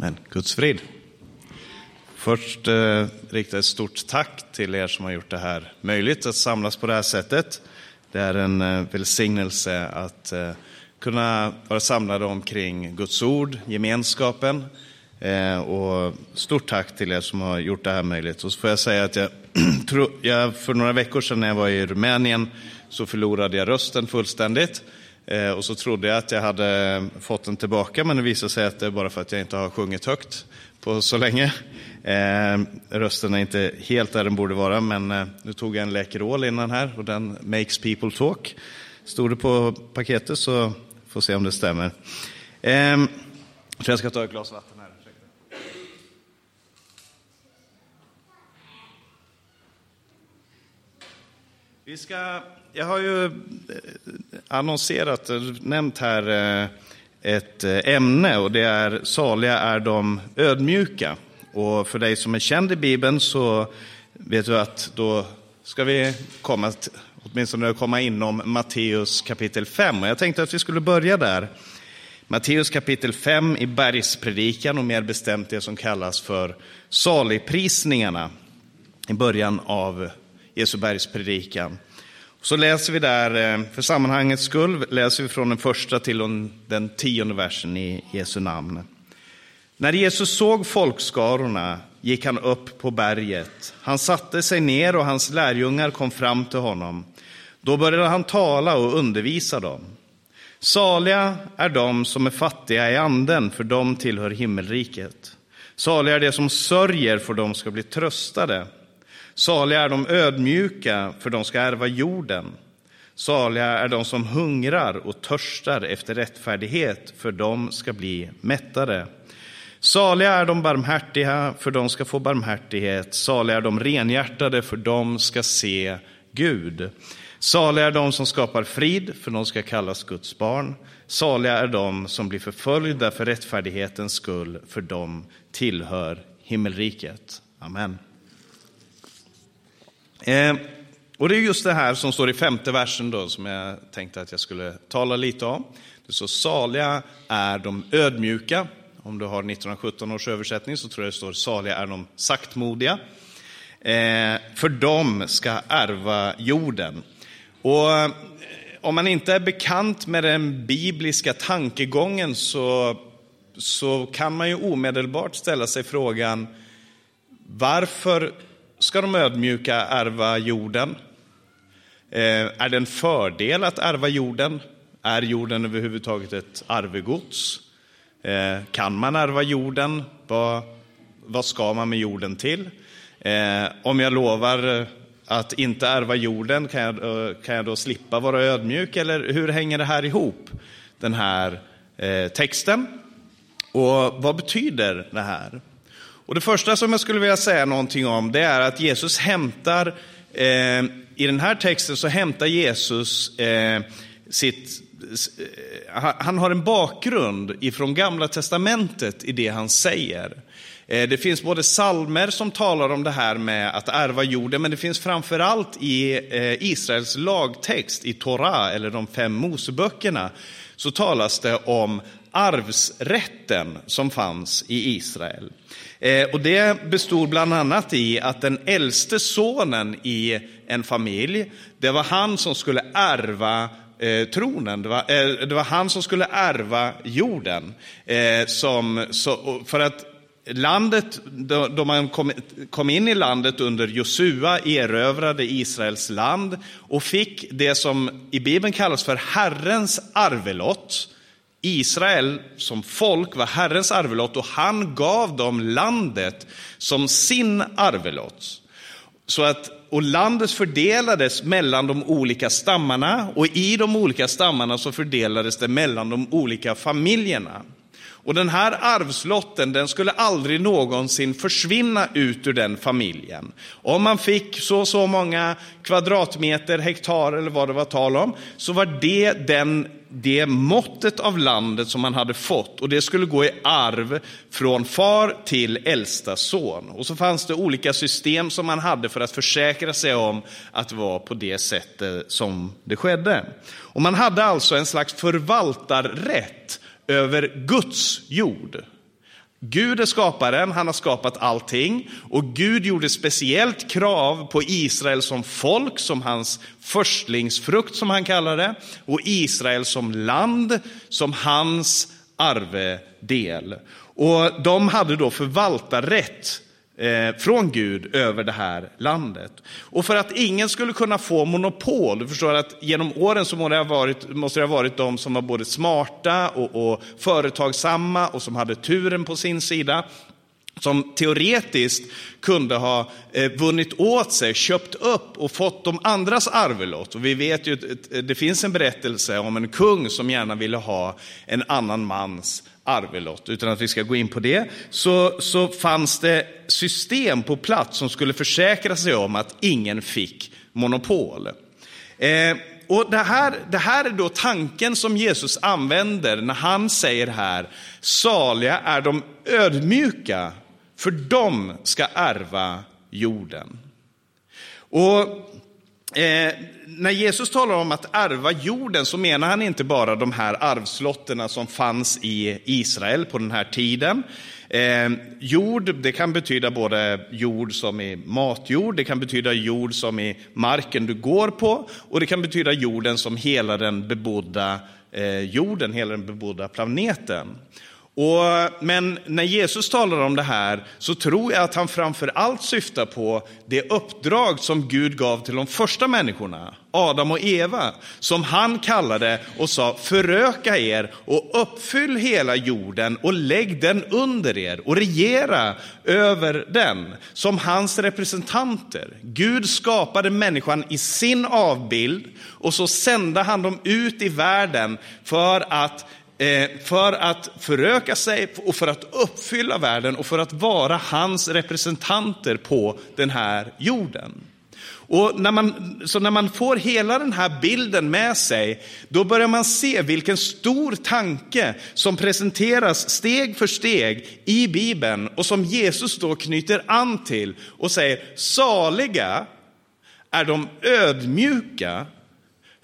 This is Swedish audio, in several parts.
Men Guds frid. Först eh, rikta ett stort tack till er som har gjort det här möjligt att samlas på det här sättet. Det är en eh, välsignelse att eh, kunna vara samlade omkring Guds ord, gemenskapen. Eh, och stort tack till er som har gjort det här möjligt. Och så får jag säga att jag, tro, jag för några veckor sedan när jag var i Rumänien så förlorade jag rösten fullständigt. Eh, och så trodde jag att jag hade fått den tillbaka, men det visade sig att det är bara för att jag inte har sjungit högt på så länge. Eh, rösten är inte helt där den borde vara, men eh, nu tog jag en Läkerol innan här och den makes people talk. Stod det på paketet så får se om det stämmer. Eh, jag ska ta ett glas vatten här. Vi ska, jag har ju eh, annonserat, eh, nämnt här eh, ett ämne och det är saliga är de ödmjuka. Och för dig som är känd i Bibeln så vet du att då ska vi komma, åtminstone komma inom Matteus kapitel 5. Och jag tänkte att vi skulle börja där. Matteus kapitel 5 i bergspredikan och mer bestämt det som kallas för saligprisningarna i början av Jesu bergspredikan. Så läser vi där, eh, för sammanhangets skull, läser vi från den första till den tionde versen i Jesu namn. När Jesus såg folkskarorna gick han upp på berget. Han satte sig ner och hans lärjungar kom fram till honom. Då började han tala och undervisa dem. Saliga är de som är fattiga i anden, för de tillhör himmelriket. Saliga är de som sörjer, för de ska bli tröstade. Saliga är de ödmjuka, för de ska ärva jorden. Saliga är de som hungrar och törstar efter rättfärdighet, för de ska bli mättade. Saliga är de barmhärtiga, för de ska få barmhärtighet. Saliga är de renhjärtade, för de ska se Gud. Saliga är de som skapar frid, för de ska kallas Guds barn. Saliga är de som blir förföljda för rättfärdighetens skull, för de tillhör himmelriket. Amen. Eh, och det är just det här som står i femte versen då, som jag tänkte att jag skulle tala lite om. Det står saliga är de ödmjuka. Om du har 1917 års översättning så tror jag det står saliga är de saktmodiga. Eh, för de ska ärva jorden. Och eh, om man inte är bekant med den bibliska tankegången så, så kan man ju omedelbart ställa sig frågan varför ska de ödmjuka ärva jorden? Eh, är det en fördel att ärva jorden? Är jorden överhuvudtaget ett arvegods? Eh, kan man ärva jorden? Vad, vad ska man med jorden till? Eh, om jag lovar eh, att inte ärva jorden, kan jag, eh, kan jag då slippa vara ödmjuk? Eller hur hänger det här ihop, den här eh, texten? Och vad betyder det här? Och det första som jag skulle vilja säga någonting om, det är att Jesus hämtar, eh, i den här texten så hämtar Jesus eh, sitt, eh, han har en bakgrund ifrån gamla testamentet i det han säger. Eh, det finns både salmer som talar om det här med att ärva jorden, men det finns framförallt i eh, Israels lagtext, i Torah, eller de fem Moseböckerna, så talas det om arvsrätten som fanns i Israel. Eh, och det bestod bland annat i att den äldste sonen i en familj, det var han som skulle ärva eh, tronen. Det var, eh, det var, han som skulle ärva jorden. Som, så, för att landet, då, man kom, in i landet under Josua, erövrade Israels land och fick det som i Bibeln kallas för Herrens arvelott. Israel som folk var Herrens arvelott och han gav dem landet som sin arvelott. Så att, och landet fördelades mellan de olika stammarna och i de olika stammarna så fördelades det mellan de olika familjerna. Och den här arvslotten den skulle aldrig någonsin försvinna ut ur den familjen. Om man fick så så många kvadratmeter, hektar eller vad det var tal om, så var det den, det måttet av landet som man hade fått och det skulle gå i arv från far till äldsta son. Och så fanns det olika system som man hade för att försäkra sig om att det var på det sättet som det skedde. Och man hade alltså en slags förvaltarrätt över Guds jord. Gud är skaparen, han har skapat allting och Gud gjorde speciellt krav på Israel som folk, som hans förstlingsfrukt som han kallar det, och Israel som land, som hans arvedel. Och de hade då förvaltarrätt Eh, från Gud över det här landet. Och för att ingen skulle kunna få monopol, du förstår att genom åren så måste det ha varit, måste det ha varit de som var både smarta och, och företagsamma och som hade turen på sin sida som teoretiskt kunde ha eh, vunnit åt sig, köpt upp och fått de andras arvelott. Och vi vet ju att det finns en berättelse om en kung som gärna ville ha en annan mans arvelott. Utan att vi ska gå in på det, så, så fanns det system på plats som skulle försäkra sig om att ingen fick monopol. Eh, och det här, det här är då tanken som Jesus använder när han säger här, saliga är de ödmjuka, för de ska ärva jorden. Och eh, när Jesus talar om att ärva jorden så menar han inte bara de här arvslotterna som fanns i Israel på den här tiden. Eh, jord, det kan betyda både jord som i matjord, det kan betyda jord som i marken du går på och det kan betyda jorden som hela den bebodda eh, jorden, hela den bebodda planeten. Och, men när Jesus talar om det här så tror jag att han framför allt syftar på det uppdrag som Gud gav till de första människorna, Adam och Eva, som han kallade och sa föröka er och uppfyll hela jorden och lägg den under er och regera över den som hans representanter. Gud skapade människan i sin avbild och så sände han dem ut i världen för att Eh, för att föröka sig och för att uppfylla världen och för att vara hans representanter på den här jorden. Och när man, så när man får hela den här bilden med sig, då börjar man se vilken stor tanke som presenteras steg för steg i Bibeln och som Jesus då knyter an till och säger, saliga är de ödmjuka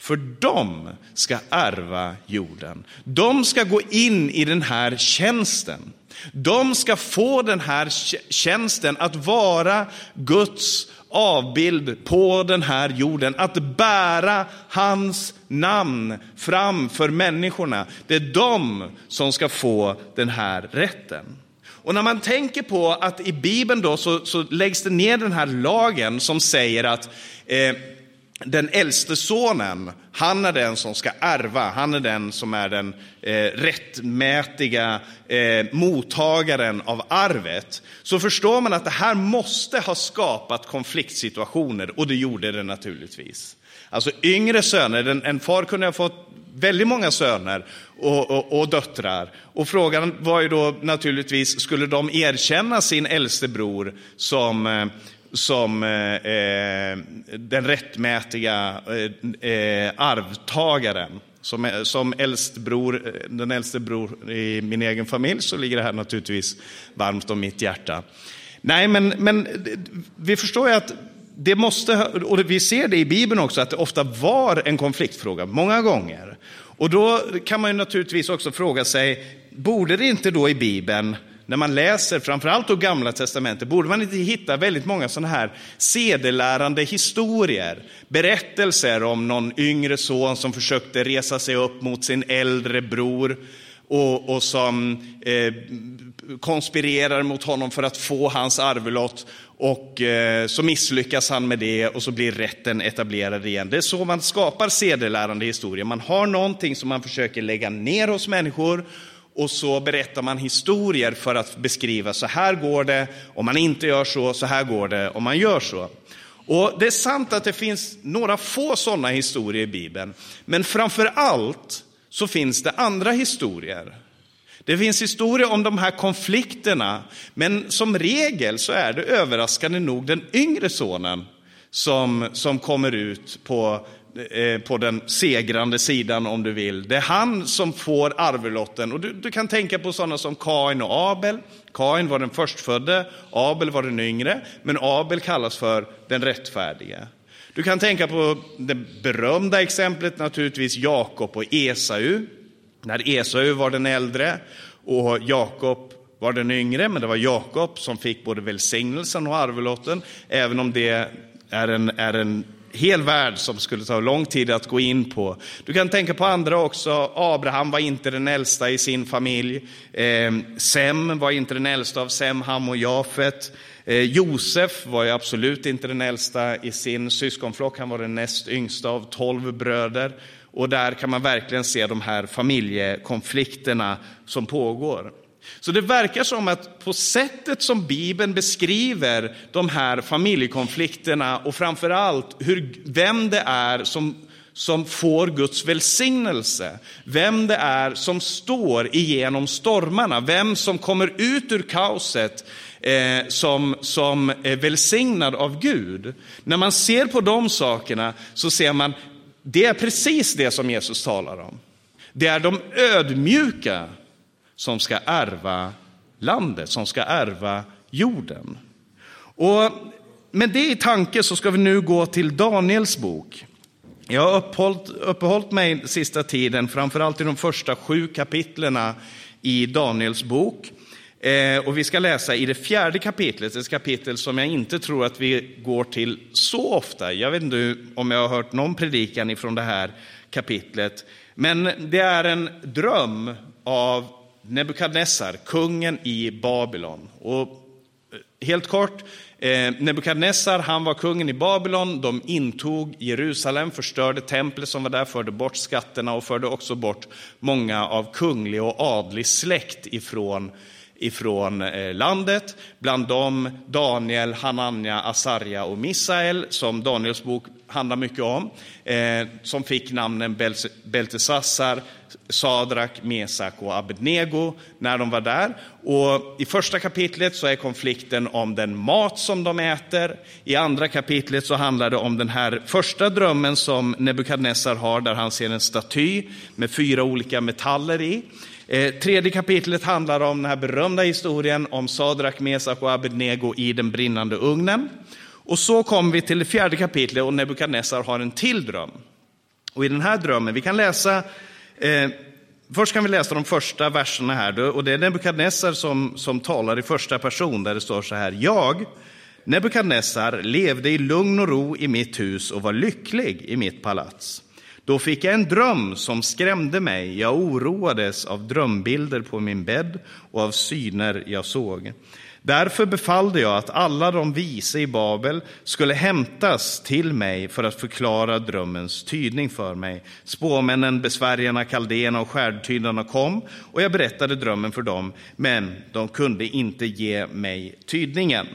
för de ska ärva jorden. De ska gå in i den här tjänsten. De ska få den här tjänsten att vara Guds avbild på den här jorden, att bära hans namn fram för människorna. Det är de som ska få den här rätten. Och när man tänker på att i Bibeln då så, så läggs det ner den här lagen som säger att eh, den äldste sonen, han är den som ska ärva, han är den som är den eh, rättmätiga eh, mottagaren av arvet. Så förstår man att det här måste ha skapat konfliktsituationer, och det gjorde det naturligtvis. Alltså yngre söner, en, en far kunde ha fått väldigt många söner och, och, och, döttrar. Och frågan var ju då naturligtvis, skulle de erkänna sin äldste bror som eh, som eh, eh, den rättmätiga eh, eh arvtagaren. Som, som äldst bror, eh, den äldste bror i min egen familj så ligger det här naturligtvis varmt om mitt hjärta. Nej, men, men vi förstår ju att det måste, och vi ser det i Bibeln också, att det ofta var en konfliktfråga, många gånger. Och då kan man ju naturligtvis också fråga sig, borde det inte då i Bibeln när man läser framförallt då Gamla Testamentet, borde man inte hitta väldigt många sådana här sedelärande historier, berättelser om någon yngre son som försökte resa sig upp mot sin äldre bror och, och som eh, konspirerar mot honom för att få hans arvelott och eh, så misslyckas han med det och så blir rätten etablerad igen. Det är så man skapar sedelärande historier. Man har någonting som man försöker lägga ner hos människor och så berättar man historier för att beskriva så här går det om man inte gör så, så här går det om man gör så. Och Det är sant att det finns några få sådana historier i Bibeln, men framför allt så finns det andra historier. Det finns historier om de här konflikterna, men som regel så är det överraskande nog den yngre sonen som, som kommer ut på Eh, på den segrande sidan om du vill. Det är han som får arvelotten. Och du, du kan tänka på sådana som Kain och Abel. Kain var den förstfödde, Abel var den yngre, men Abel kallas för den rättfärdige. Du kan tänka på det berömda exemplet naturligtvis Jakob och Esau. När Esau var den äldre och Jakob var den yngre, men det var Jakob som fick både välsignelsen och arvelotten, även om det är en, är en hel värld som skulle ta lång tid att gå in på. Du kan tänka på andra också. Abraham var inte den äldsta i sin familj. Eh, Sem var inte den äldsta av Sem, Ham och Jafet. Eh, Josef var ju absolut inte den äldsta i sin syskonflock. Han var den näst yngsta av tolv bröder. Och där kan man verkligen se de här familjekonflikterna som pågår. Så det verkar som att på sättet som Bibeln beskriver de här familjekonflikterna och framför allt hur, vem det är som, som får Guds välsignelse, vem det är som står igenom stormarna, vem som kommer ut ur kaoset eh, som, som är välsignad av Gud. När man ser på de sakerna så ser man, det är precis det som Jesus talar om. Det är de ödmjuka som ska ärva landet, som ska ärva jorden. Och med det i tanke så ska vi nu gå till Daniels bok. Jag har uppehållit, uppehållit mig sista tiden, framförallt i de första sju kapitlerna i Daniels bok. Eh, och vi ska läsa i det fjärde kapitlet, ett kapitel som jag inte tror att vi går till så ofta. Jag vet inte om jag har hört någon predikan ifrån det här kapitlet. Men det är en dröm av Nebukadnessar, kungen i Babylon. Och eh, helt kort, eh, Nebukadnessar han var kungen i Babylon, de intog Jerusalem, förstörde templet som var där, förde bort skatterna och förde också bort många av kunglig och adlig släkt ifrån ifrån eh, landet, bland dem Daniel, Hanania, Asarja och Misael, som Daniels bok handlar mycket om, eh, som fick namnen Beltesassar, Sadrak, Mesak och Abednego när de var där. Och I första kapitlet så är konflikten om den mat som de äter. I andra kapitlet så handlar det om den här första drömmen som Nebukadnessar har, där han ser en staty med fyra olika metaller i. Eh, tredje kapitlet handlar om den här berömda historien om Sadrak, Mesak och Abednego i den brinnande ugnen. Och så kommer vi till det fjärde kapitlet och Nebukadnessar har en till dröm. Och i den här drömmen, vi kan läsa, eh, först kan vi läsa de första verserna här, och det är Nebukadnessar som, som talar i första person, där det står så här, jag, Nebukadnessar, levde i lugn och ro i mitt hus och var lycklig i mitt palats. Då fick jag en dröm som skrämde mig. Jag oroades av drömbilder på min bädd och av syner jag såg. Därför befallde jag att alla de vise i Babel skulle hämtas till mig för att förklara drömmens tydning för mig. Spåmännen, besvärjarna, kaldéerna och skärdtydarna kom och jag berättade drömmen för dem, men de kunde inte ge mig tydningen.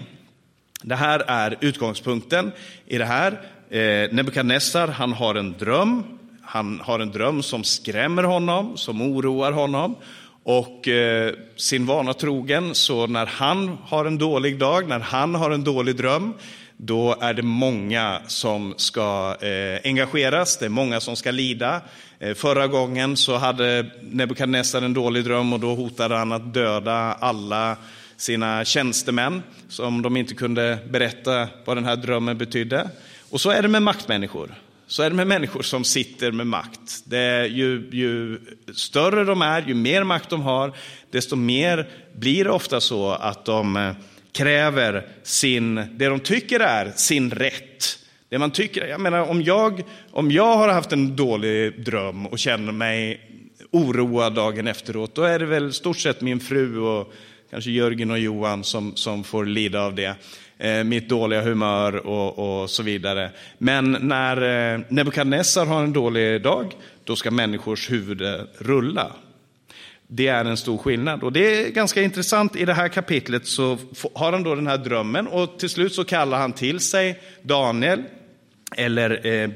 Det här är utgångspunkten i det här. Eh, Nebukadnessar, han har en dröm han har en dröm som skrämmer honom, som oroar honom. Och eh, sin vana trogen, så när han har en dålig dag, när han har en dålig dröm, då är det många som ska eh, engageras, det är många som ska lida. Eh, förra gången så hade Nebukadnessar en dålig dröm och då hotade han att döda alla sina tjänstemän, som de inte kunde berätta vad den här drömmen betydde. Och så är det med maktmänniskor. Så är det med människor som sitter med makt. Det är ju, ju större de är, ju mer makt de har, desto mer blir det ofta så att de eh, kräver sin, det de tycker är sin rätt. Det man tycker, jag menar, om, jag, om jag har haft en dålig dröm och känner mig oroad dagen efteråt, då är det väl stort sett min fru och kanske Jörgen och Johan som, som får lida av det. Eh, mitt dåliga humör och, och så vidare. Men när eh, Nebukadnessar har en dålig dag, då ska människors huvuden rulla. Det är en stor skillnad. Och det är ganska intressant, i det här kapitlet så har han då den här drömmen och till slut så kallar han till sig Daniel, eller eh,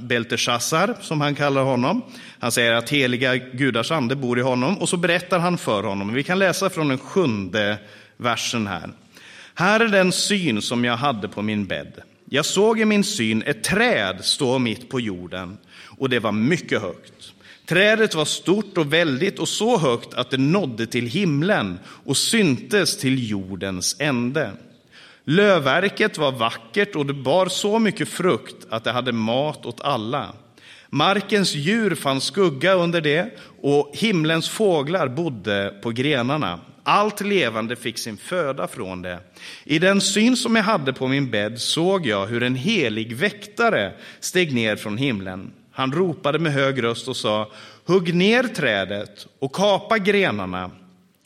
Belteshazzar som han kallar honom. Han säger att heliga gudars ande bor i honom och så berättar han för honom. Vi kan läsa från den sjunde versen här. Här är den syn som jag hade på min bädd. Jag såg i min syn ett träd stå mitt på jorden, och det var mycket högt. Trädet var stort och väldigt och så högt att det nådde till himlen och syntes till jordens ände. Lövverket var vackert och det bar så mycket frukt att det hade mat åt alla. Markens djur fann skugga under det och himlens fåglar bodde på grenarna allt levande fick sin föda från det. I den syn som jag hade på min bädd såg jag hur en helig väktare steg ner från himlen. Han ropade med hög röst och sa, hugg ner trädet och kapa grenarna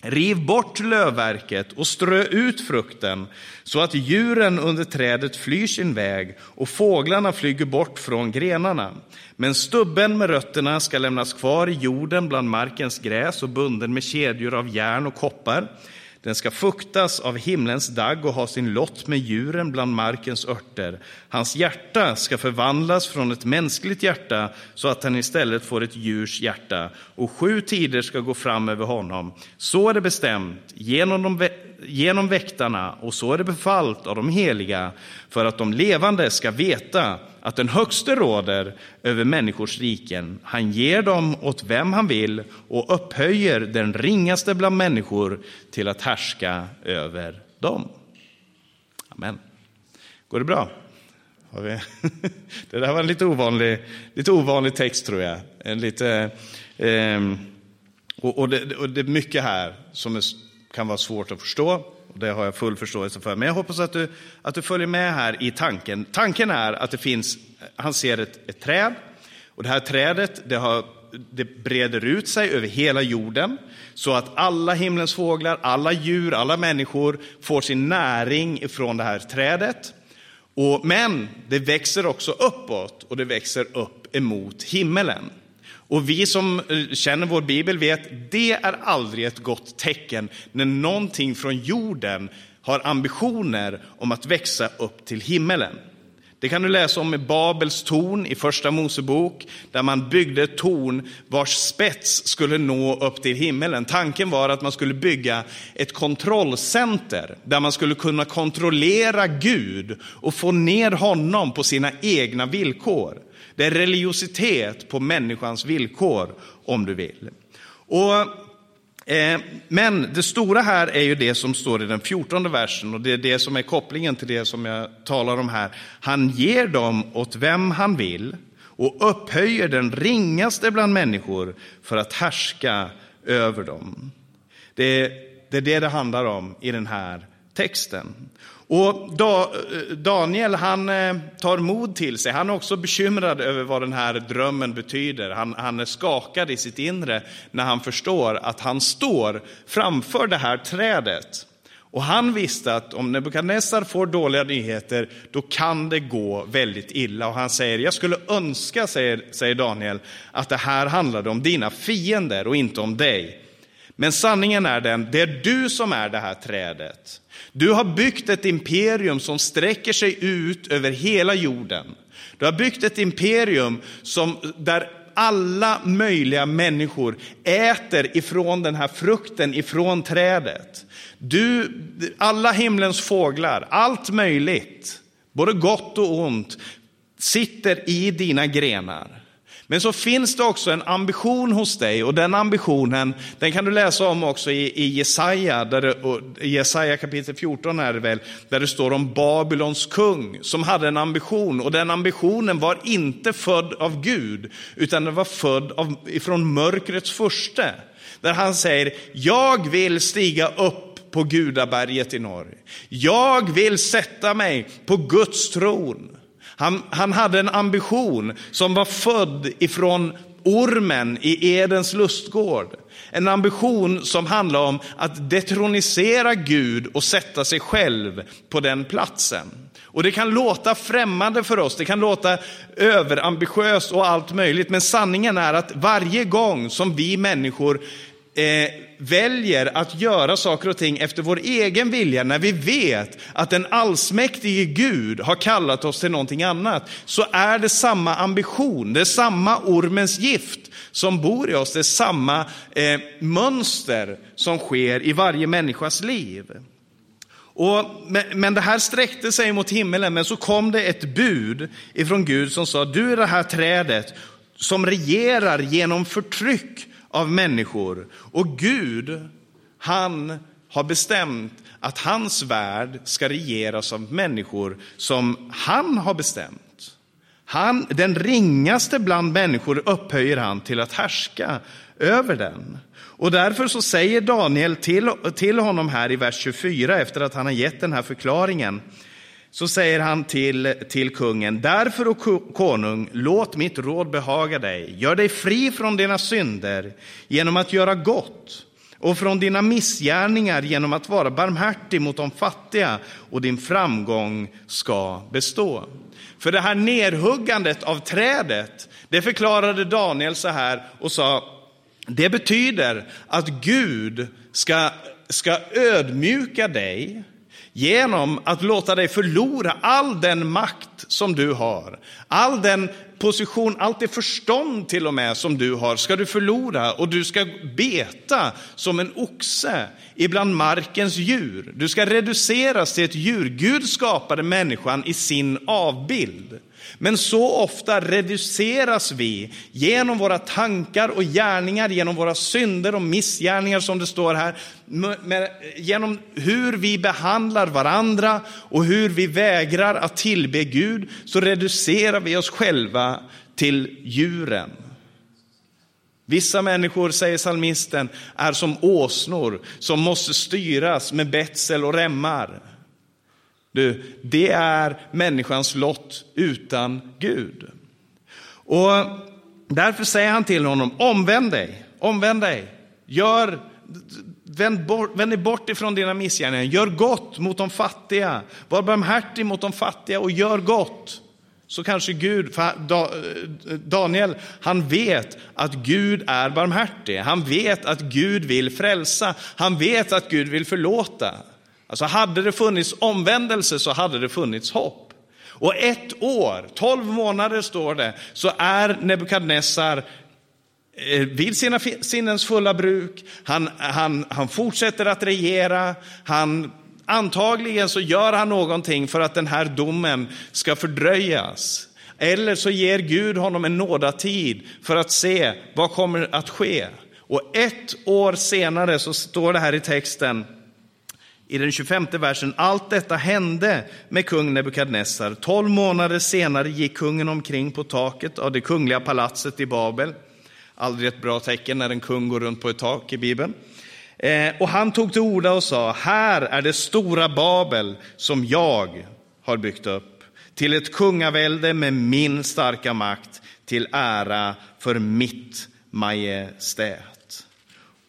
Riv bort lövverket och strö ut frukten så att djuren under trädet flyr sin väg och fåglarna flyger bort från grenarna. Men stubben med rötterna ska lämnas kvar i jorden bland markens gräs och bunden med kedjor av järn och koppar. Den ska fuktas av himlens dagg och ha sin lott med djuren bland markens örter. Hans hjärta ska förvandlas från ett mänskligt hjärta så att han istället får ett djurs hjärta. Och sju tider ska gå fram över honom. Så är det bestämt genom de genom väktarna, och så är det befallt av de heliga, för att de levande ska veta att den högste råder över människors riken. Han ger dem åt vem han vill och upphöjer den ringaste bland människor till att härska över dem. Amen. Går det bra? Det där var en lite ovanlig, lite ovanlig text tror jag. En lite, eh, och, det, och det är mycket här som är kan vara svårt att förstå. Och det har jag full förståelse för. Men jag hoppas att du, att du följer med här i tanken. Tanken är att det finns, han ser ett, ett träd. Och det här trädet det, har, det breder ut sig över hela jorden. Så att alla himlens fåglar, alla djur, alla människor får sin näring från det här trädet. Och, men det växer också uppåt och det växer upp emot himmelen. Och vi som eh, känner vår bibel vet, det är aldrig ett gott tecken när någonting från jorden har ambitioner om att växa upp till himmelen. Det kan du läsa om i Babels torn i Första Mosebok, där man byggde ett torn vars spets skulle nå upp till himmelen. Tanken var att man skulle bygga ett kontrollcenter, där man skulle kunna kontrollera Gud och få ner honom på sina egna villkor. Det är religiositet på människans villkor, om du vill. Och, eh, men det stora här är ju det som står i den fjortonde versen och det är det som är kopplingen till det som jag talar om här. Han ger dem åt vem han vill och upphöjer den ringaste bland människor för att härska över dem. Det, det är det det handlar om i den här texten. Och Daniel han eh, tar mod till sig. Han är också bekymrad över vad den här drömmen betyder. Han, han är skakad i sitt inre när han förstår att han står framför det här trädet. Och han visste att om Nebukadnessar får dåliga nyheter, då kan det gå väldigt illa. Och han säger, jag skulle önska, säger, säger Daniel, att det här handlade om dina fiender och inte om dig. Men sanningen är den, det är du som är det här trädet. Du har byggt ett imperium som sträcker sig ut över hela jorden. Du har byggt ett imperium som, där alla möjliga människor äter ifrån den här frukten, ifrån trädet. Du, alla himlens fåglar, allt möjligt, både gott och ont, sitter i dina grenar. Men så finns det också en ambition hos dig och den ambitionen den kan du läsa om också i, i Jesaja, där det, i Jesaja kapitel 14 är det väl, där det står om Babylons kung som hade en ambition och den ambitionen var inte född av Gud utan den var född av, ifrån mörkrets furste. Där han säger, jag vill stiga upp på Gudaberget i norr. Jag vill sätta mig på Guds tron. Han, han hade en ambition som var född ifrån ormen i Edens lustgård. En ambition som handlar om att detronisera Gud och sätta sig själv på den platsen. Och det kan låta främmande för oss, det kan låta överambitiöst och allt möjligt, men sanningen är att varje gång som vi människor eh, väljer att göra saker och ting efter vår egen vilja, när vi vet att den allsmäktige Gud har kallat oss till någonting annat, så är det samma ambition, det är samma ormens gift som bor i oss, det är samma eh, mönster som sker i varje människas liv. Och, men det här sträckte sig mot himmelen, men så kom det ett bud ifrån Gud som sa, du är det här trädet som regerar genom förtryck av människor. Och Gud, han har bestämt att hans värld ska regeras av människor som han har bestämt. Han, den ringaste bland människor upphöjer han till att härska över den. Och därför så säger Daniel till, till honom här i vers 24, efter att han har gett den här förklaringen, så säger han till, till kungen, därför och konung, låt mitt råd behaga dig, gör dig fri från dina synder genom att göra gott och från dina missgärningar genom att vara barmhärtig mot de fattiga och din framgång ska bestå. För det här nerhuggandet av trädet, det förklarade Daniel så här och sa, det betyder att Gud ska, ska ödmjuka dig genom att låta dig förlora all den makt som du har. All den position, allt det förstånd till och med som du har ska du förlora och du ska beta som en oxe ibland markens djur. Du ska reduceras till ett djur. Gud skapade människan i sin avbild. Men så ofta reduceras vi genom våra tankar och gärningar, genom våra synder och missgärningar som det står här, med, genom hur vi behandlar varandra och hur vi vägrar att tillbe Gud, så reducerar vi oss själva till djuren. Vissa människor, säger salmisten, är som åsnor som måste styras med betsel och remmar. Du, det är människans lott utan Gud. Och därför säger han till honom, omvänd dig, omvänd dig, gör, vänd, bort, vänd dig bort ifrån dina missgärningar, gör gott mot de fattiga, var barmhärtig mot de fattiga och gör gott. Så kanske Gud, Daniel, han vet att Gud är barmhärtig. Han vet att Gud vill frälsa. Han vet att Gud vill förlåta. Alltså hade det funnits omvändelse så hade det funnits hopp. Och ett år, tolv månader står det, så är Nebukadnessar eh, vid sina sinnens fulla bruk. Han, han, han fortsätter att regera. Han, antagligen så gör han någonting för att den här domen ska fördröjas. Eller så ger Gud honom en nådatid för att se vad kommer att ske. Och ett år senare så står det här i texten, i den 25 versen, allt detta hände med kung Nebukadnessar. Tolv månader senare gick kungen omkring på taket av det kungliga palatset i Babel. Aldrig ett bra tecken när en kung går runt på ett tak i Bibeln. Eh, och han tog till orda och sa, här är det stora Babel som jag har byggt upp, till ett kungavälde med min starka makt, till ära för mitt majestät.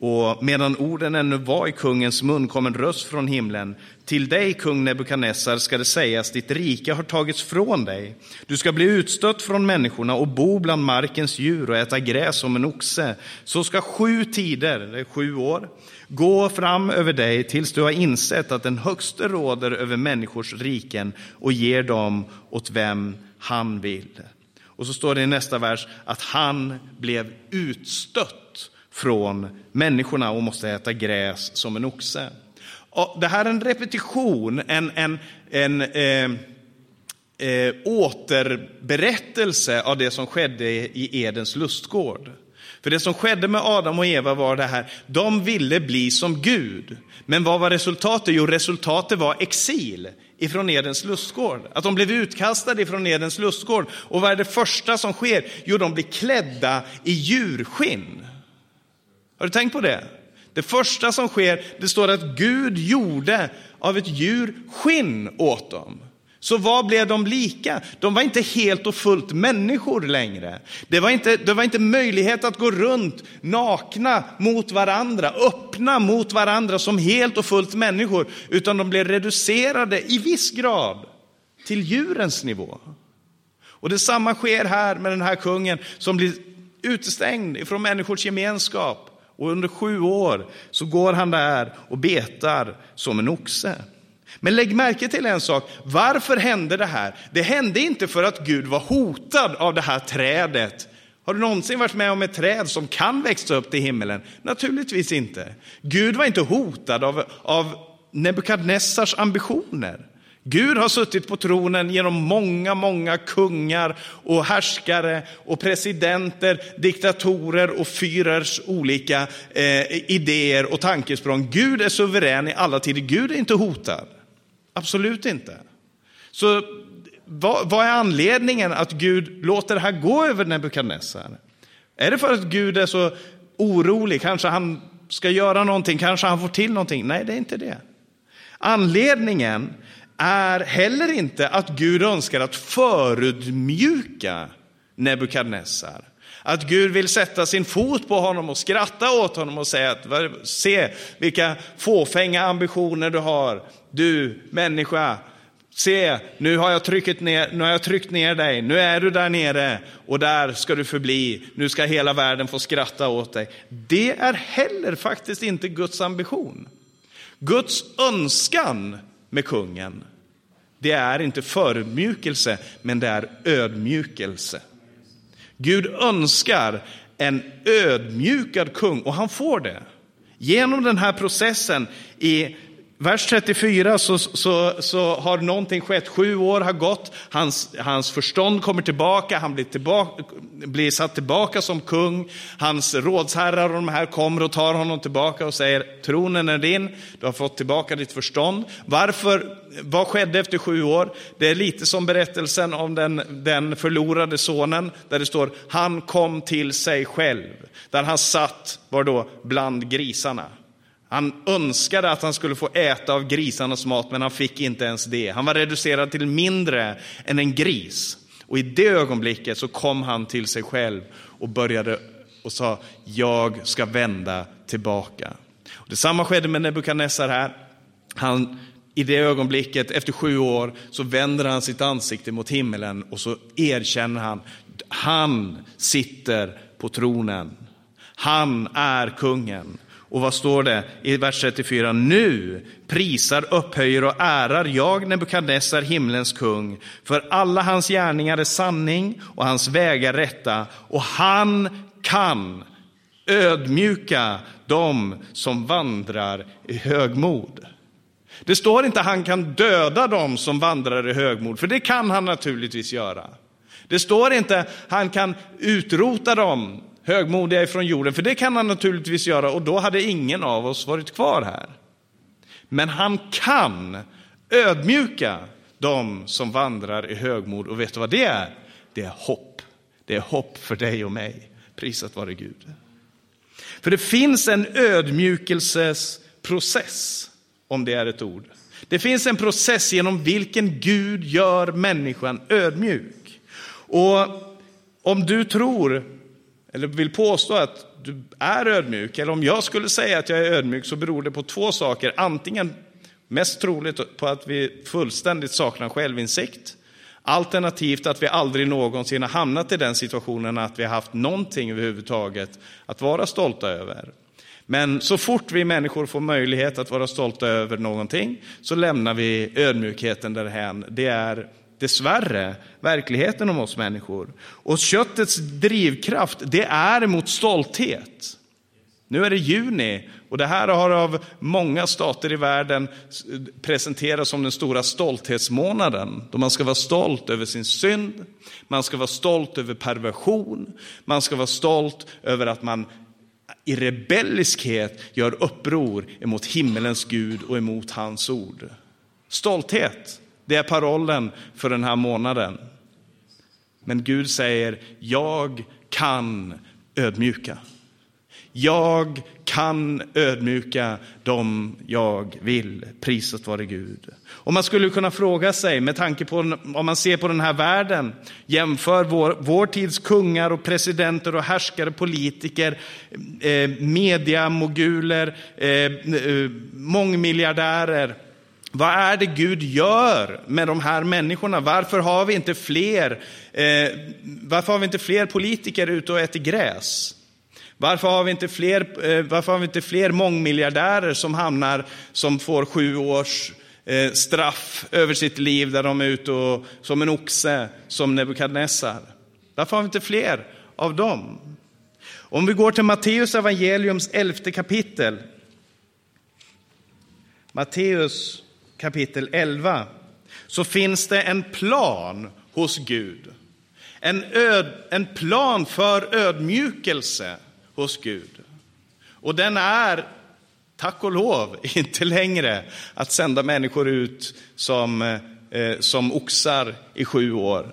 Och medan orden ännu var i kungens mun kom en röst från himlen. Till dig, kung Nebukadnessar, ska det sägas, ditt rike har tagits från dig. Du ska bli utstött från människorna och bo bland markens djur och äta gräs som en oxe. Så ska sju tider, det är sju år, gå fram över dig tills du har insett att den högste råder över människors riken och ger dem åt vem han vill. Och så står det i nästa vers att han blev utstött från människorna och måste äta gräs som en oxe. Och det här är en repetition, en, en, en eh, eh, återberättelse av det som skedde i Edens lustgård. För det som skedde med Adam och Eva var det här, de ville bli som Gud. Men vad var resultatet? Jo, resultatet var exil ifrån Edens lustgård. Att de blev utkastade ifrån Edens lustgård. Och vad är det första som sker? Jo, de blir klädda i djurskinn. Har du tänkt på det? Det första som sker, det står att Gud gjorde av ett djur skinn åt dem. Så vad blev de lika? De var inte helt och fullt människor längre. Det var inte, det var inte möjlighet att gå runt nakna mot varandra, öppna mot varandra som helt och fullt människor, utan de blev reducerade i viss grad till djurens nivå. Och detsamma sker här med den här kungen som blir utestängd från människors gemenskap. Och under sju år så går han där och betar som en oxe. Men lägg märke till en sak. Varför hände det här? Det hände inte för att Gud var hotad av det här trädet. Har du någonsin varit med om ett träd som kan växa upp till himmelen? Naturligtvis inte. Gud var inte hotad av, av Nebukadnessars ambitioner. Gud har suttit på tronen genom många, många kungar och härskare och presidenter, diktatorer och fyrers olika eh, idéer och tankesprång. Gud är suverän i alla tider. Gud är inte hotad. Absolut inte. Så vad, vad är anledningen att Gud låter det här gå över Nebukadnessar? Är det för att Gud är så orolig? Kanske han ska göra någonting, kanske han får till någonting? Nej, det är inte det. Anledningen är heller inte att Gud önskar att förödmjuka Nebukadnessar. Att Gud vill sätta sin fot på honom och skratta åt honom och säga att se vilka fåfänga ambitioner du har, du människa. Se, nu har, jag tryckt ner, nu har jag tryckt ner dig, nu är du där nere och där ska du förbli. Nu ska hela världen få skratta åt dig. Det är heller faktiskt inte Guds ambition. Guds önskan med kungen, det är inte förödmjukelse, men det är ödmjukelse. Gud önskar en ödmjukad kung och han får det. Genom den här processen i vers 34 så, så, så har någonting skett, sju år har gått, hans, hans förstånd kommer tillbaka, han blir, tillbaka, blir satt tillbaka som kung, hans rådsherrar och de här kommer och tar honom tillbaka och säger tronen är din, du har fått tillbaka ditt förstånd. Varför, vad skedde efter sju år? Det är lite som berättelsen om den, den förlorade sonen, där det står han kom till sig själv, där han satt, var då, bland grisarna. Han önskade att han skulle få äta av grisarnas mat, men han fick inte ens det. Han var reducerad till mindre än en gris. Och i det ögonblicket så kom han till sig själv och började och sa, jag ska vända tillbaka. Och detsamma skedde med Nebukadnessar här. Han, I det ögonblicket, efter sju år, så vänder han sitt ansikte mot himmelen och så erkänner han, han sitter på tronen. Han är kungen. Och vad står det i vers 34? Nu prisar, upphöjer och ärar jag Nebukadnessar, himlens kung, för alla hans gärningar är sanning och hans vägar rätta, och han kan ödmjuka dem som vandrar i högmod. Det står inte att han kan döda dem som vandrar i högmod, för det kan han naturligtvis göra. Det står inte att han kan utrota dem högmodiga ifrån jorden, för det kan han naturligtvis göra och då hade ingen av oss varit kvar här. Men han kan ödmjuka dem som vandrar i högmod och vet du vad det är? Det är hopp. Det är hopp för dig och mig. Prisat vare Gud. För det finns en ödmjukelsesprocess, om det är ett ord. Det finns en process genom vilken Gud gör människan ödmjuk. Och om du tror eller vill påstå att du är ödmjuk, eller om jag skulle säga att jag är ödmjuk så beror det på två saker. Antingen, mest troligt, på att vi fullständigt saknar självinsikt. Alternativt att vi aldrig någonsin har hamnat i den situationen att vi har haft någonting överhuvudtaget att vara stolta över. Men så fort vi människor får möjlighet att vara stolta över någonting så lämnar vi ödmjukheten därhän. Det är dessvärre verkligheten om oss människor. Och köttets drivkraft, det är mot stolthet. Nu är det juni och det här har av många stater i världen presenterats som den stora stolthetsmånaden. Då man ska vara stolt över sin synd, man ska vara stolt över perversion, man ska vara stolt över att man i rebelliskhet gör uppror emot himmelens Gud och emot hans ord. Stolthet. Det är parollen för den här månaden. Men Gud säger, jag kan ödmjuka. Jag kan ödmjuka dem jag vill. Priset vare Gud. Och man skulle kunna fråga sig, med tanke på om man ser på den här världen, jämför vår, vår tids kungar och presidenter och härskare, politiker, eh, mediamoguler, eh, eh mångmiljardärer, vad är det Gud gör med de här människorna? Varför har vi inte fler, eh, varför har vi inte fler politiker ute och äter gräs? Varför har vi inte fler, eh, varför har vi inte fler mångmiljardärer som hamnar, som får sju års eh, straff över sitt liv där de är ute och, som en oxe, som Nebukadnessar? Varför har vi inte fler av dem? Om vi går till Matteus evangeliums elfte kapitel. Matteus kapitel 11 så finns det en plan hos Gud. En, öd, en plan för ödmjukelse hos Gud. Och den är, tack och lov, inte längre att sända människor ut som eh, som oxar i sju år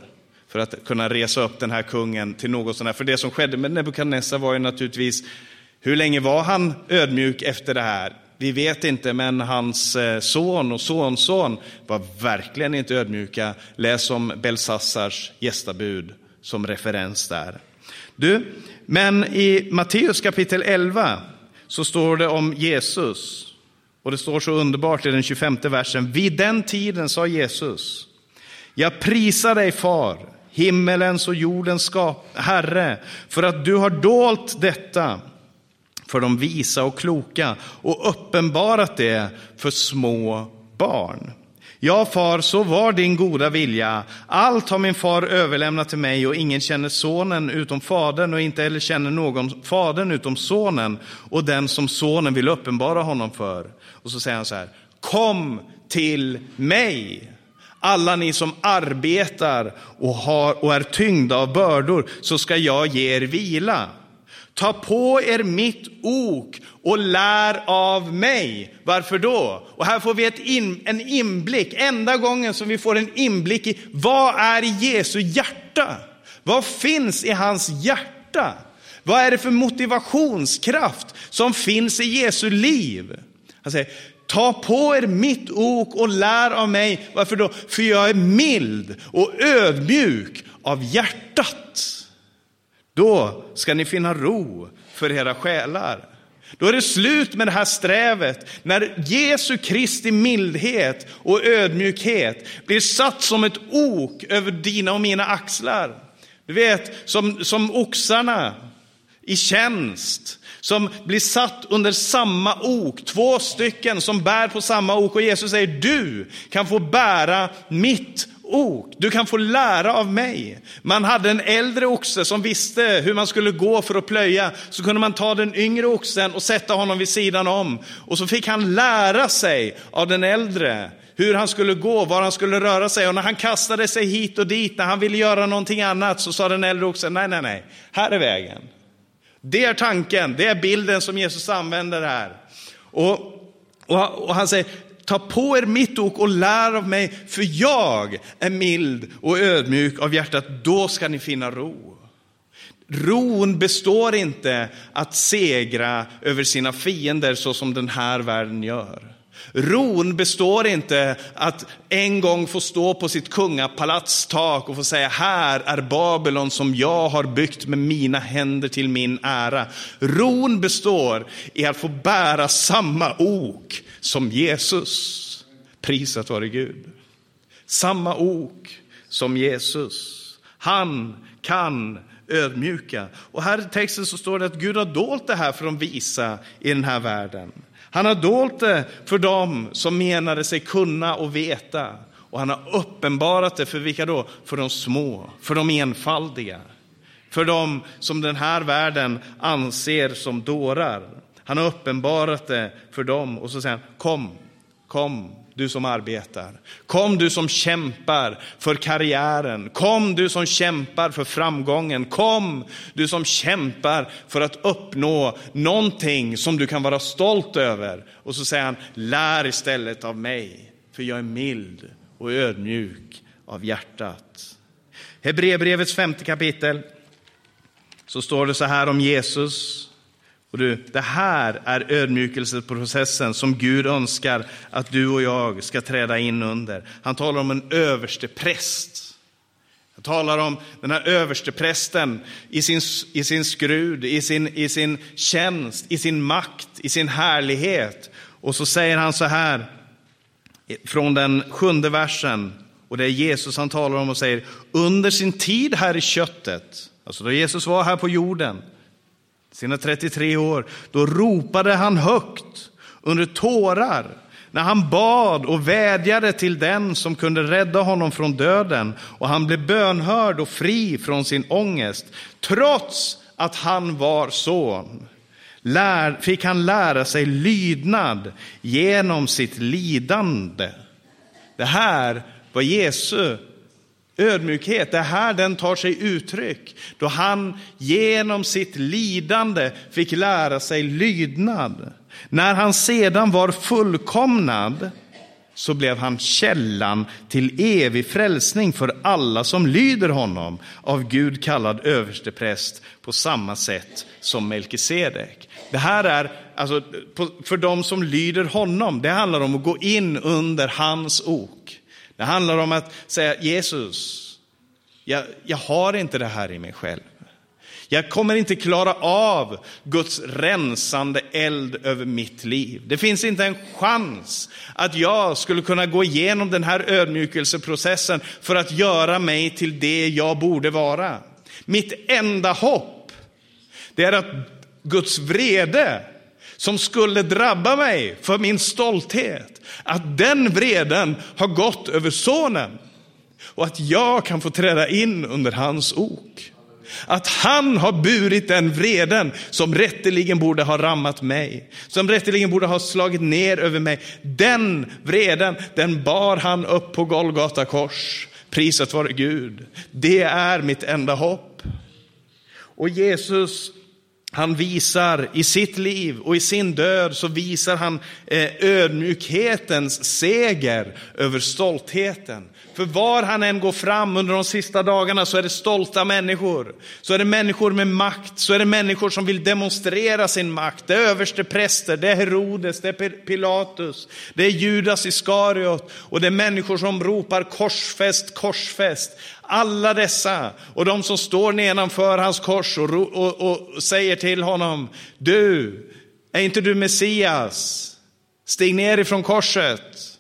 för att kunna resa upp den här kungen till något sånt här. För det som skedde med Nebukadnessar var ju naturligtvis, hur länge var han ödmjuk efter det här? Vi vet inte, men hans eh, son och sonson var verkligen inte ödmjuka. Läs om Belsassars gästabud som referens där. Du, men i Matteus kapitel 11 så står det om Jesus. Och det står så underbart i den 25 versen. Vid den tiden sa Jesus, jag prisar dig far, himmelens och jordens skap, Herre, för att du har dolt detta för de visa och kloka och uppenbarat det för små barn. Ja, far, så var din goda vilja. Allt har min far överlämnat till mig och ingen känner sonen utom fadern och inte heller känner någon fadern utom sonen och den som sonen vill uppenbara honom för. Och så säger han så här, kom till mig. Alla ni som arbetar och, har, och är tyngda av bördor, så ska jag ge er vila. Ta på er mitt ok och lär av mig. Varför då? Och här får vi ett in, en inblick, enda gången som vi får en inblick i vad är i Jesu hjärta? Vad finns i hans hjärta? Vad är det för motivationskraft som finns i Jesu liv? Han säger, ta på er mitt ok och lär av mig. Varför då? För jag är mild och ödmjuk av hjärtat. Då ska ni finna ro för era själar. Då är det slut med det här strävet, när Jesu Kristi mildhet och ödmjukhet blir satt som ett ok över dina och mina axlar. Du vet, som, som oxarna i tjänst, som blir satt under samma ok, två stycken som bär på samma ok. Och Jesus säger, du kan få bära mitt ok. Du kan få lära av mig. Man hade en äldre oxe som visste hur man skulle gå för att plöja. Så kunde man ta den yngre oxen och sätta honom vid sidan om. Och så fick han lära sig av den äldre hur han skulle gå, var han skulle röra sig. Och när han kastade sig hit och dit, när han ville göra någonting annat, så sa den äldre oxen, nej, nej, nej, här är vägen. Det är tanken, det är bilden som Jesus använder här. Och, och, och han säger, ta på er mitt ok och lär av mig, för jag är mild och ödmjuk av hjärtat, då ska ni finna ro. Ron består inte att segra över sina fiender så som den här världen gör. Ron består inte att en gång få stå på sitt kungapalats tak och få säga här är Babylon som jag har byggt med mina händer till min ära. Ron består i att få bära samma ok som Jesus. Prisat vare Gud. Samma ok som Jesus. Han kan ödmjuka. Och här i texten så står det att Gud har dolt det här för de visa i den här världen. Han har dolt det för dem som menade sig kunna och veta. Och han har uppenbarat det för vilka då? För de små, för de enfaldiga. För dem som den här världen anser som dårar. Han har uppenbarat det för dem och så säger han, kom, kom, du som arbetar. Kom du som kämpar för karriären. Kom du som kämpar för framgången. Kom du som kämpar för att uppnå någonting som du kan vara stolt över. Och så säger han, lär istället av mig, för jag är mild och ödmjuk av hjärtat. Hebreerbrevets femte kapitel så står det så här om Jesus. Och du, det här är ödmjukelseprocessen som Gud önskar att du och jag ska träda in under. Han talar om en överste präst. Han talar om den här överste prästen i sin, i sin skrud, i sin, i sin tjänst, i sin makt, i sin härlighet. Och så säger han så här från den sjunde versen, och det är Jesus han talar om och säger, under sin tid här i köttet, alltså då Jesus var här på jorden, sina 33 år, då ropade han högt under tårar när han bad och vädjade till den som kunde rädda honom från döden och han blev bönhörd och fri från sin ångest. Trots att han var son lär, fick han lära sig lydnad genom sitt lidande. Det här var Jesu Ödmjukhet, det är här den tar sig uttryck. Då han genom sitt lidande fick lära sig lydnad. När han sedan var fullkomnad så blev han källan till evig frälsning för alla som lyder honom, av Gud kallad överstepräst på samma sätt som Melkisedek. Det här är, alltså, för de som lyder honom, det handlar om att gå in under hans ok. Det handlar om att säga Jesus, jag, jag har inte det här i mig själv. Jag kommer inte klara av Guds rensande eld över mitt liv. Det finns inte en chans att jag skulle kunna gå igenom den här ödmjukelseprocessen för att göra mig till det jag borde vara. Mitt enda hopp, det är att Guds vrede som skulle drabba mig för min stolthet, att den vreden har gått över sonen och att jag kan få träda in under hans ok. Att han har burit den vreden som rätteligen borde ha rammat mig, som rätteligen borde ha slagit ner över mig. Den vreden, den bar han upp på Golgata kors. Prisat vare Gud. Det är mitt enda hopp. Och Jesus, han visar i sitt liv och i sin död så visar han eh, ödmjukhetens seger över stoltheten. För var han än går fram under de sista dagarna så är det stolta människor. Så är det människor med makt, så är det människor som vill demonstrera sin makt. Det är överste präster, det är Herodes, det är Pilatus, det är Judas Iskariot och det är människor som ropar korsfäst, korsfäst. Alla dessa och de som står nedanför hans kors och, och, och säger till honom, du, är inte du Messias? Stig ner ifrån korset.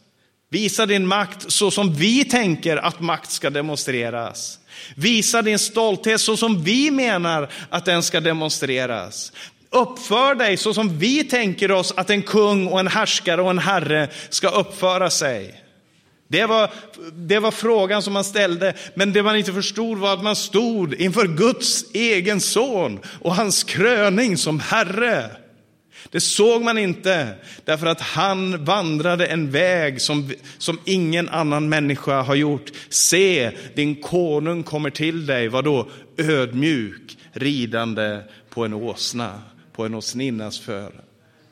Visa din makt så som vi tänker att makt ska demonstreras. Visa din stolthet så som vi menar att den ska demonstreras. Uppför dig så som vi tänker oss att en kung och en härskare och en herre ska uppföra sig. Det var, det var frågan som man ställde, men det man inte förstod var att man stod inför Guds egen son och hans kröning som herre. Det såg man inte, därför att han vandrade en väg som, som ingen annan människa har gjort. Se, din konung kommer till dig, vadå? Ödmjuk, ridande på en åsna, på en åsninnas för.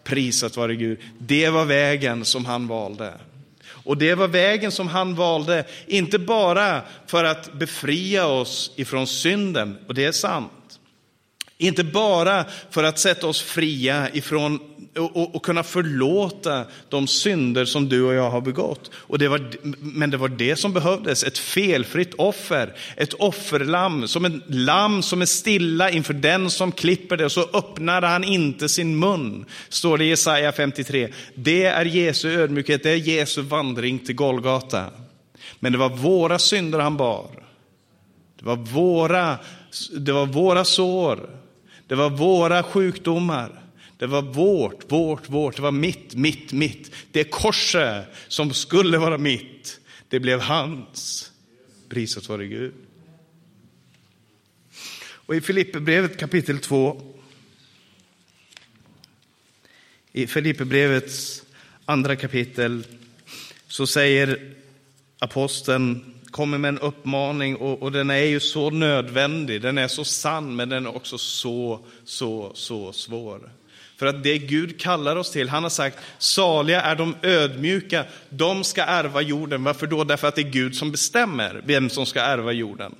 Prisat vare Gud. Det var vägen som han valde. Och det var vägen som han valde, inte bara för att befria oss ifrån synden, och det är sant. Inte bara för att sätta oss fria ifrån och, och, och, kunna förlåta de synder som du och jag har begått. Och det var, men det var det som behövdes, ett felfritt offer, ett offerlamm, som ett lamm som är stilla inför den som klipper det. Och så öppnade han inte sin mun, står det i Jesaja 53. Det är Jesu ödmjukhet, det är Jesu vandring till Golgata. Men det var våra synder han bar. Det var våra, det var våra sår. Det var våra sjukdomar. Det var vårt, vårt, vårt. Det var mitt, mitt, mitt. Det korset som skulle vara mitt, det blev hans. Prisat vare Gud. Och i Filipperbrevet kapitel 2, i Filipperbrevets andra kapitel, så säger aposteln kommer med en uppmaning och, och, den är ju så nödvändig, den är så sann, men den är också så, så, så svår. För att det Gud kallar oss till, han har sagt, saliga är de ödmjuka, de ska ärva jorden. Varför då? Därför att det är Gud som bestämmer vem som ska ärva jorden.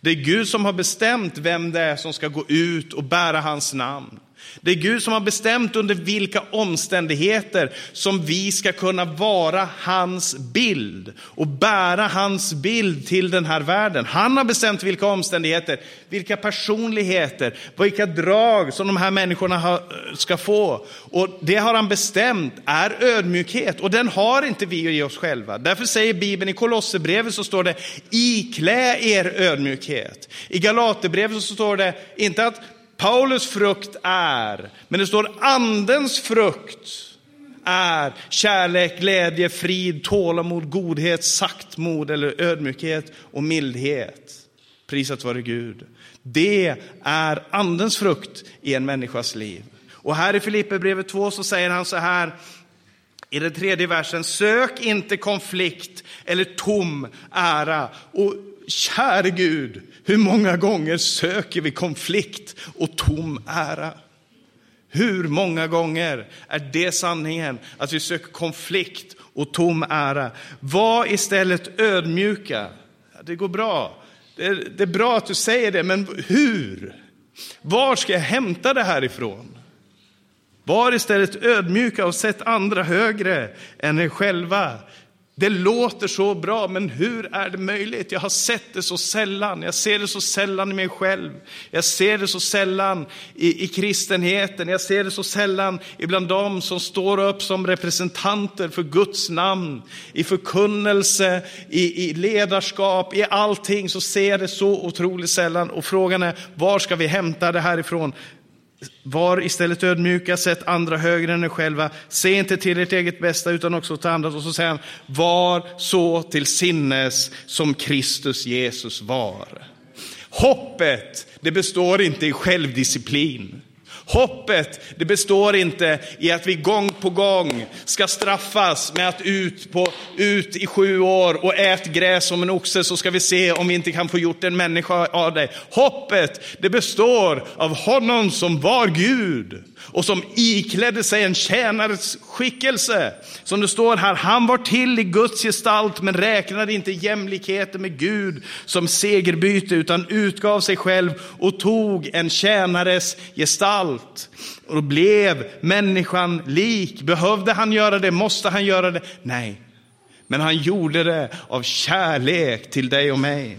Det är Gud som har bestämt vem det är som ska gå ut och bära hans namn. Det är Gud som har bestämt under vilka omständigheter som vi ska kunna vara hans bild och bära hans bild till den här världen. Han har bestämt vilka omständigheter, vilka personligheter, vilka drag som de här människorna eh, ska få. Och det har han bestämt är ödmjukhet och den har inte vi i oss själva. Därför säger Bibeln i Kolosserbrevet så står det iklä er ödmjukhet. I Galaterbrevet så står det inte att Paulus frukt är, men det står andens frukt är kärlek, glädje, frid, tålamod, godhet, saktmod eller ödmjukhet och mildhet. Prisat vare Gud. Det är andens frukt i en människas liv. Och här i Filipperbrevet 2 så säger han så här i den tredje versen, sök inte konflikt eller tom ära. Och käre Gud, hur många gånger söker vi konflikt och tom ära? Hur många gånger är det sanningen att vi söker konflikt och tom ära. Var istället ödmjuka. Det går bra. Det är, det är bra att du säger det, men hur? Var ska jag hämta det här ifrån? Var istället ödmjuka och sätt andra högre än er själva. Det låter så bra, men hur är det möjligt? Jag har sett det så sällan. Jag ser det så sällan i mig själv. Jag ser det så sällan i, i kristenheten. Jag ser det så sällan ibland dem som står upp som representanter för Guds namn. I förkunnelse, i, i ledarskap, i allting så ser jag det så otroligt sällan. Och frågan är, var ska vi hämta det här ifrån? Var istället ödmjuka, sätt andra högre än er själva. Se inte till ert eget bästa utan också till andras. Och så säger han, var så till sinnes som Kristus Jesus var. Hoppet, det består inte i självdisciplin. Hoppet det består inte i att vi gång på gång ska straffas med att ut, på, ut i sju år och ät gräs som en oxe så ska vi se om vi inte kan få gjort en människa av dig. Hoppet det består av honom som var Gud och som iklädde sig en tjänares skickelse. Som det står här, han var till i Guds gestalt men räknade inte jämlikheten med Gud som segerbyte utan utgav sig själv och tog en tjänares gestalt och blev människan lik. Behövde han göra det? Måste han göra det? Nej, men han gjorde det av kärlek till dig och mig.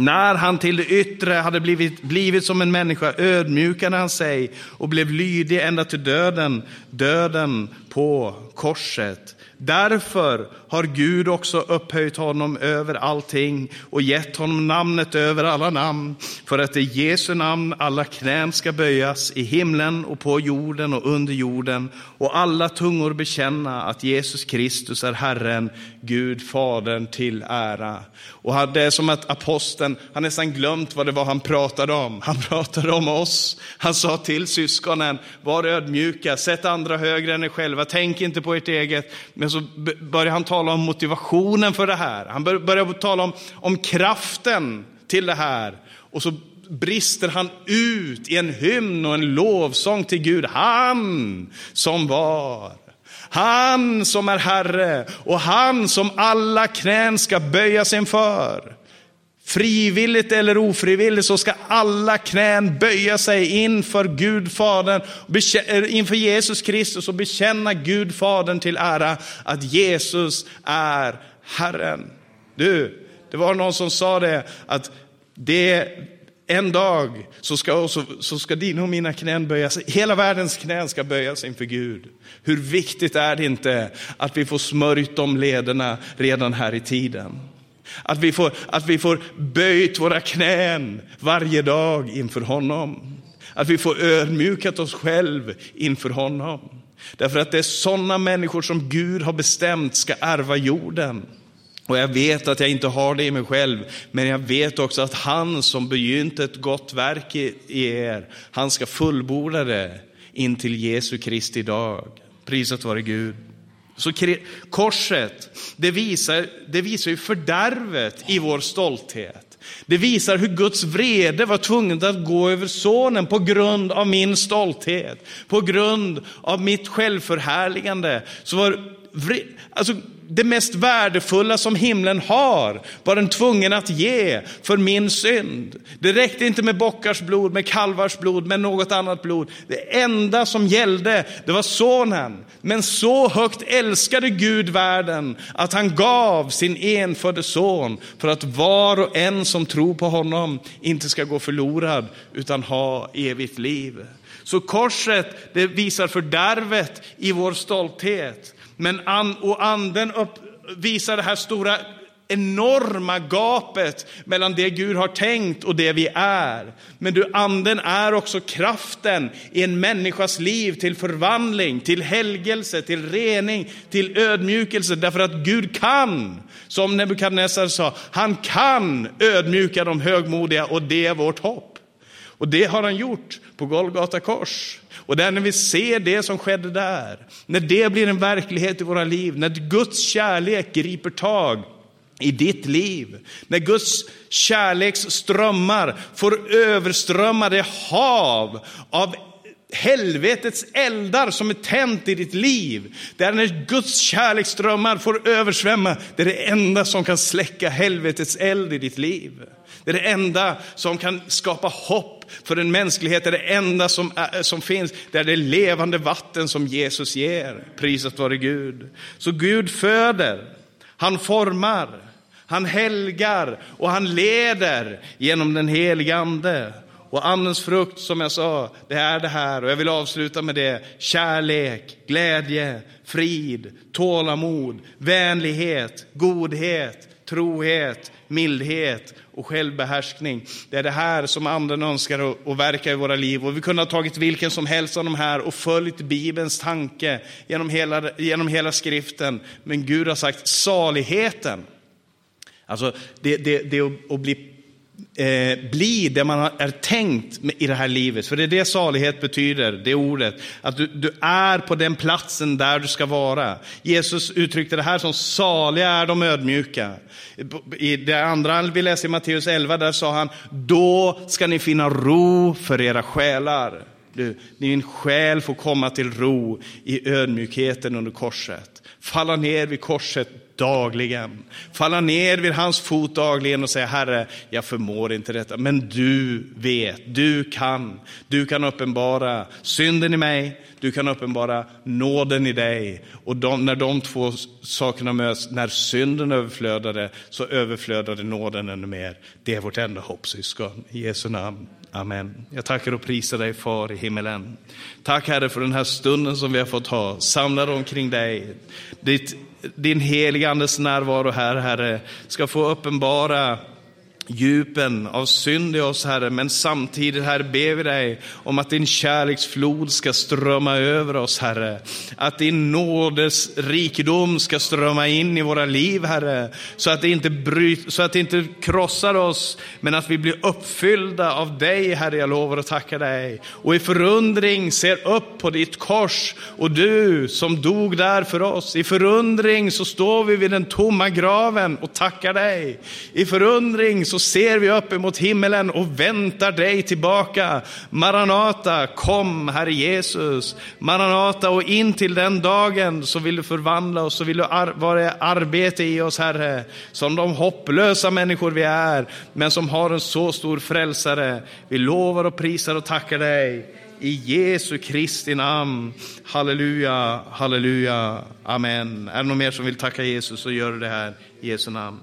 När han till det yttre hade blivit, blivit som en människa ödmjukade han sig och blev lydig ända till döden, döden på korset. Därför har Gud också upphöjt honom över allting och gett honom namnet över alla namn, för att i Jesu namn alla knän ska böjas i himlen och på jorden och under jorden och alla tungor bekänna att Jesus Kristus är Herren, Gud Fadern till ära. Och det är som att aposteln, han nästan glömt vad det var han pratade om. Han pratade om oss. Han sa till syskonen, var ödmjuka, sätt andra högre än er själva, tänk inte på ert eget. Men så börjar han tala om motivationen för det här. Han börjar tala om, om kraften till det här. Och så brister han ut i en hymn och en lovsång till Gud. Han som var. Han som är Herre och han som alla knän ska böjas inför. Frivilligt eller ofrivilligt så ska alla knän böja sig inför Gud Fadern, eh, inför Jesus Kristus och bekänna Gud Fadern till ära att Jesus är Herren. Du, det var någon som sa det att det en dag så ska, så, så ska dina och mina knän böjas, hela världens knän ska böjas inför Gud. Hur viktigt är det inte att vi får smörjt de lederna redan här i tiden? Att vi får, att vi får böjt våra knän varje dag inför honom. Att vi får ödmjukat oss själv inför honom. Därför att det är sådana människor som Gud har bestämt ska ärva jorden. Och jag vet att jag inte har det i mig själv, men jag vet också att han som begynt ett gott verk i er, han ska fullborda det in till Jesu Kristi dag. Prisat vare Gud. Så korset, det visar, det visar ju fördärvet i vår stolthet. Det visar hur Guds vrede var tvungen att gå över sonen på grund av min stolthet, på grund av mitt självförhärligande. Så var, alltså, det mest värdefulla som himlen har var den tvungen att ge för min synd. Det räckte inte med bockars blod, med kalvars blod, med något annat blod. Det enda som gällde, det var sonen. Men så högt älskade Gud världen att han gav sin enfödde son för att var och en som tror på honom inte ska gå förlorad utan ha evigt liv. Så korset, det visar fördärvet i vår stolthet. Men an, och anden upp, visar det här stora enorma gapet mellan det Gud har tänkt och det vi är. Men du, anden är också kraften i en människas liv till förvandling, till helgelse, till rening, till ödmjukelse. Därför att Gud kan, som Nebukadnessar sa, han kan ödmjuka de högmodiga och det är vårt hopp. Och det har han gjort på Golgata kors. Och där när vi ser det som skedde där, när det blir en verklighet i våra liv, när Guds kärlek griper tag i ditt liv, när Guds kärleks strömmar får överströmma det hav av helvetets eldar som är tänt i ditt liv. Det är när Guds kärleksströmmar får översvämma. Det är det enda som kan släcka helvetets eld i ditt liv. Det är det enda som kan skapa hopp för en mänsklighet. Det är det enda som, är, som finns. Det är det levande vatten som Jesus ger. Prisat vare Gud. Så Gud föder, han formar, han helgar och han leder genom den helige Ande. Och andens frukt, som jag sa, det är det här. Och jag vill avsluta med det. Kärlek, glädje, frid, tålamod, vänlighet, godhet, trohet, mildhet och självbehärskning. Det är det här som anden önskar att verka i våra liv. Och vi kunde ha tagit vilken som helst av de här och följt Bibelns tanke genom hela, genom hela skriften. Men Gud har sagt saligheten. Alltså det, det, det att bli eh, bli det man är tänkt i det här livet. För det är det salighet betyder, det ordet. Att du, du är på den platsen där du ska vara. Jesus uttryckte det här som saliga är de ödmjuka. I det andra vi läser i Matteus 11, där sa han, då ska ni finna ro för era själar. Du, din själ får komma till ro i ödmjukheten under korset. Falla ner vid korset dagligen. Falla ner vid hans fot dagligen och säga, Herre, jag förmår inte detta. Men du vet, du kan. Du kan uppenbara synden i mig, du kan uppenbara nåden i dig. Och de, när de två sakerna möts, när synden överflödade, så överflödade nåden ännu mer. Det är vårt enda hopp, syskon. I Jesu namn. Amen. Jag tackar och prisar dig, Far i himmelen. Tack, Herre, för den här stunden som vi har fått ha, samlade omkring dig. Ditt, din heligandes närvaro här, Herre, ska få uppenbara djupen av synd i oss, Herre, men samtidigt, Herre, ber vi dig om att din kärleksflod ska strömma över oss, Herre. Att din nådes rikedom ska strömma in i våra liv, Herre, så att det inte, bryt, så att det inte krossar oss, men att vi blir uppfyllda av dig, Herre, jag lovar och tackar dig. Och i förundring ser upp på ditt kors och du som dog där för oss. I förundring så står vi vid den tomma graven och tackar dig. I förundring så ser vi upp emot himmelen och väntar dig tillbaka. Maranata, kom Herre Jesus. Maranata och in till den dagen så vill du förvandla oss, så vill du ar vara arbete i oss Herre. Som de hopplösa människor vi är, men som har en så stor frälsare. Vi lovar och prisar och tackar dig. I Jesu Kristi namn. Halleluja, halleluja, amen. Är det någon mer som vill tacka Jesus så gör det här i Jesu namn.